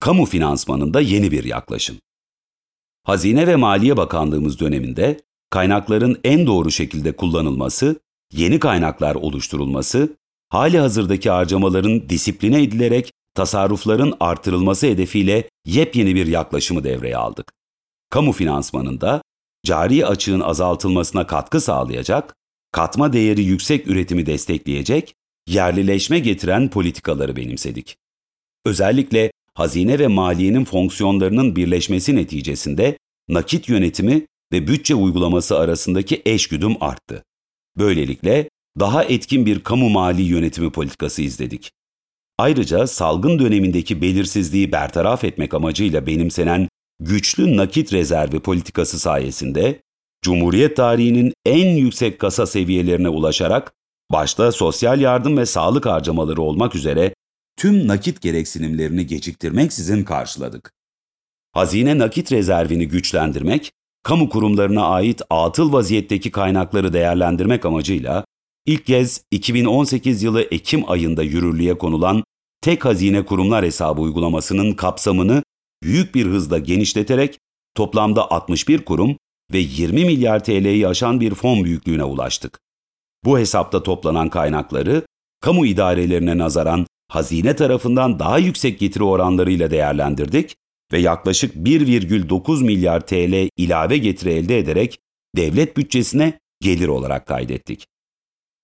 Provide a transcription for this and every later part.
kamu finansmanında yeni bir yaklaşım. Hazine ve Maliye Bakanlığımız döneminde kaynakların en doğru şekilde kullanılması, yeni kaynaklar oluşturulması, hali hazırdaki harcamaların disipline edilerek tasarrufların artırılması hedefiyle yepyeni bir yaklaşımı devreye aldık. Kamu finansmanında cari açığın azaltılmasına katkı sağlayacak, katma değeri yüksek üretimi destekleyecek, yerlileşme getiren politikaları benimsedik. Özellikle hazine ve maliyenin fonksiyonlarının birleşmesi neticesinde nakit yönetimi ve bütçe uygulaması arasındaki eşgüdüm arttı. Böylelikle daha etkin bir kamu mali yönetimi politikası izledik. Ayrıca salgın dönemindeki belirsizliği bertaraf etmek amacıyla benimsenen güçlü nakit rezervi politikası sayesinde Cumhuriyet tarihinin en yüksek kasa seviyelerine ulaşarak başta sosyal yardım ve sağlık harcamaları olmak üzere tüm nakit gereksinimlerini geciktirmeksizin karşıladık. Hazine nakit rezervini güçlendirmek, kamu kurumlarına ait atıl vaziyetteki kaynakları değerlendirmek amacıyla ilk kez 2018 yılı Ekim ayında yürürlüğe konulan tek hazine kurumlar hesabı uygulamasının kapsamını büyük bir hızla genişleterek toplamda 61 kurum ve 20 milyar TL'yi aşan bir fon büyüklüğüne ulaştık. Bu hesapta toplanan kaynakları kamu idarelerine nazaran hazine tarafından daha yüksek getiri oranlarıyla değerlendirdik ve yaklaşık 1,9 milyar TL ilave getiri elde ederek devlet bütçesine gelir olarak kaydettik.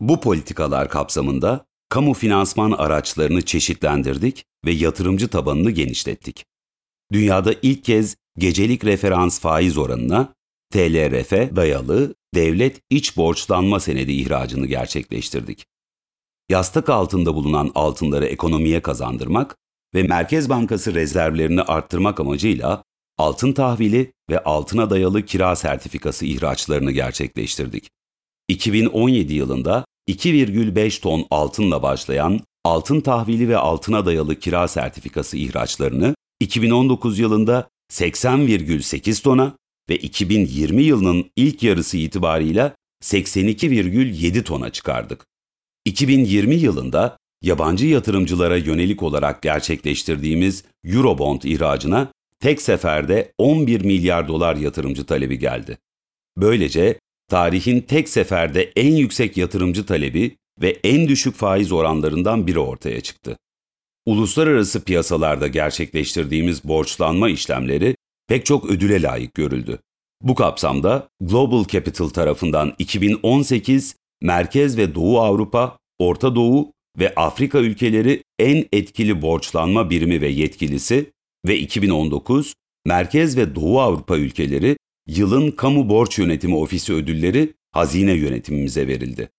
Bu politikalar kapsamında kamu finansman araçlarını çeşitlendirdik ve yatırımcı tabanını genişlettik. Dünyada ilk kez gecelik referans faiz oranına TLRF dayalı devlet iç borçlanma senedi ihracını gerçekleştirdik. Yastık altında bulunan altınları ekonomiye kazandırmak ve Merkez Bankası rezervlerini arttırmak amacıyla altın tahvili ve altına dayalı kira sertifikası ihraçlarını gerçekleştirdik. 2017 yılında 2,5 ton altınla başlayan altın tahvili ve altına dayalı kira sertifikası ihraçlarını 2019 yılında 80,8 tona ve 2020 yılının ilk yarısı itibarıyla 82,7 tona çıkardık. 2020 yılında yabancı yatırımcılara yönelik olarak gerçekleştirdiğimiz Eurobond ihracına tek seferde 11 milyar dolar yatırımcı talebi geldi. Böylece tarihin tek seferde en yüksek yatırımcı talebi ve en düşük faiz oranlarından biri ortaya çıktı. Uluslararası piyasalarda gerçekleştirdiğimiz borçlanma işlemleri pek çok ödüle layık görüldü. Bu kapsamda Global Capital tarafından 2018 Merkez ve Doğu Avrupa, Orta Doğu ve Afrika ülkeleri en etkili borçlanma birimi ve yetkilisi ve 2019 Merkez ve Doğu Avrupa ülkeleri yılın kamu borç yönetimi ofisi ödülleri hazine yönetimimize verildi.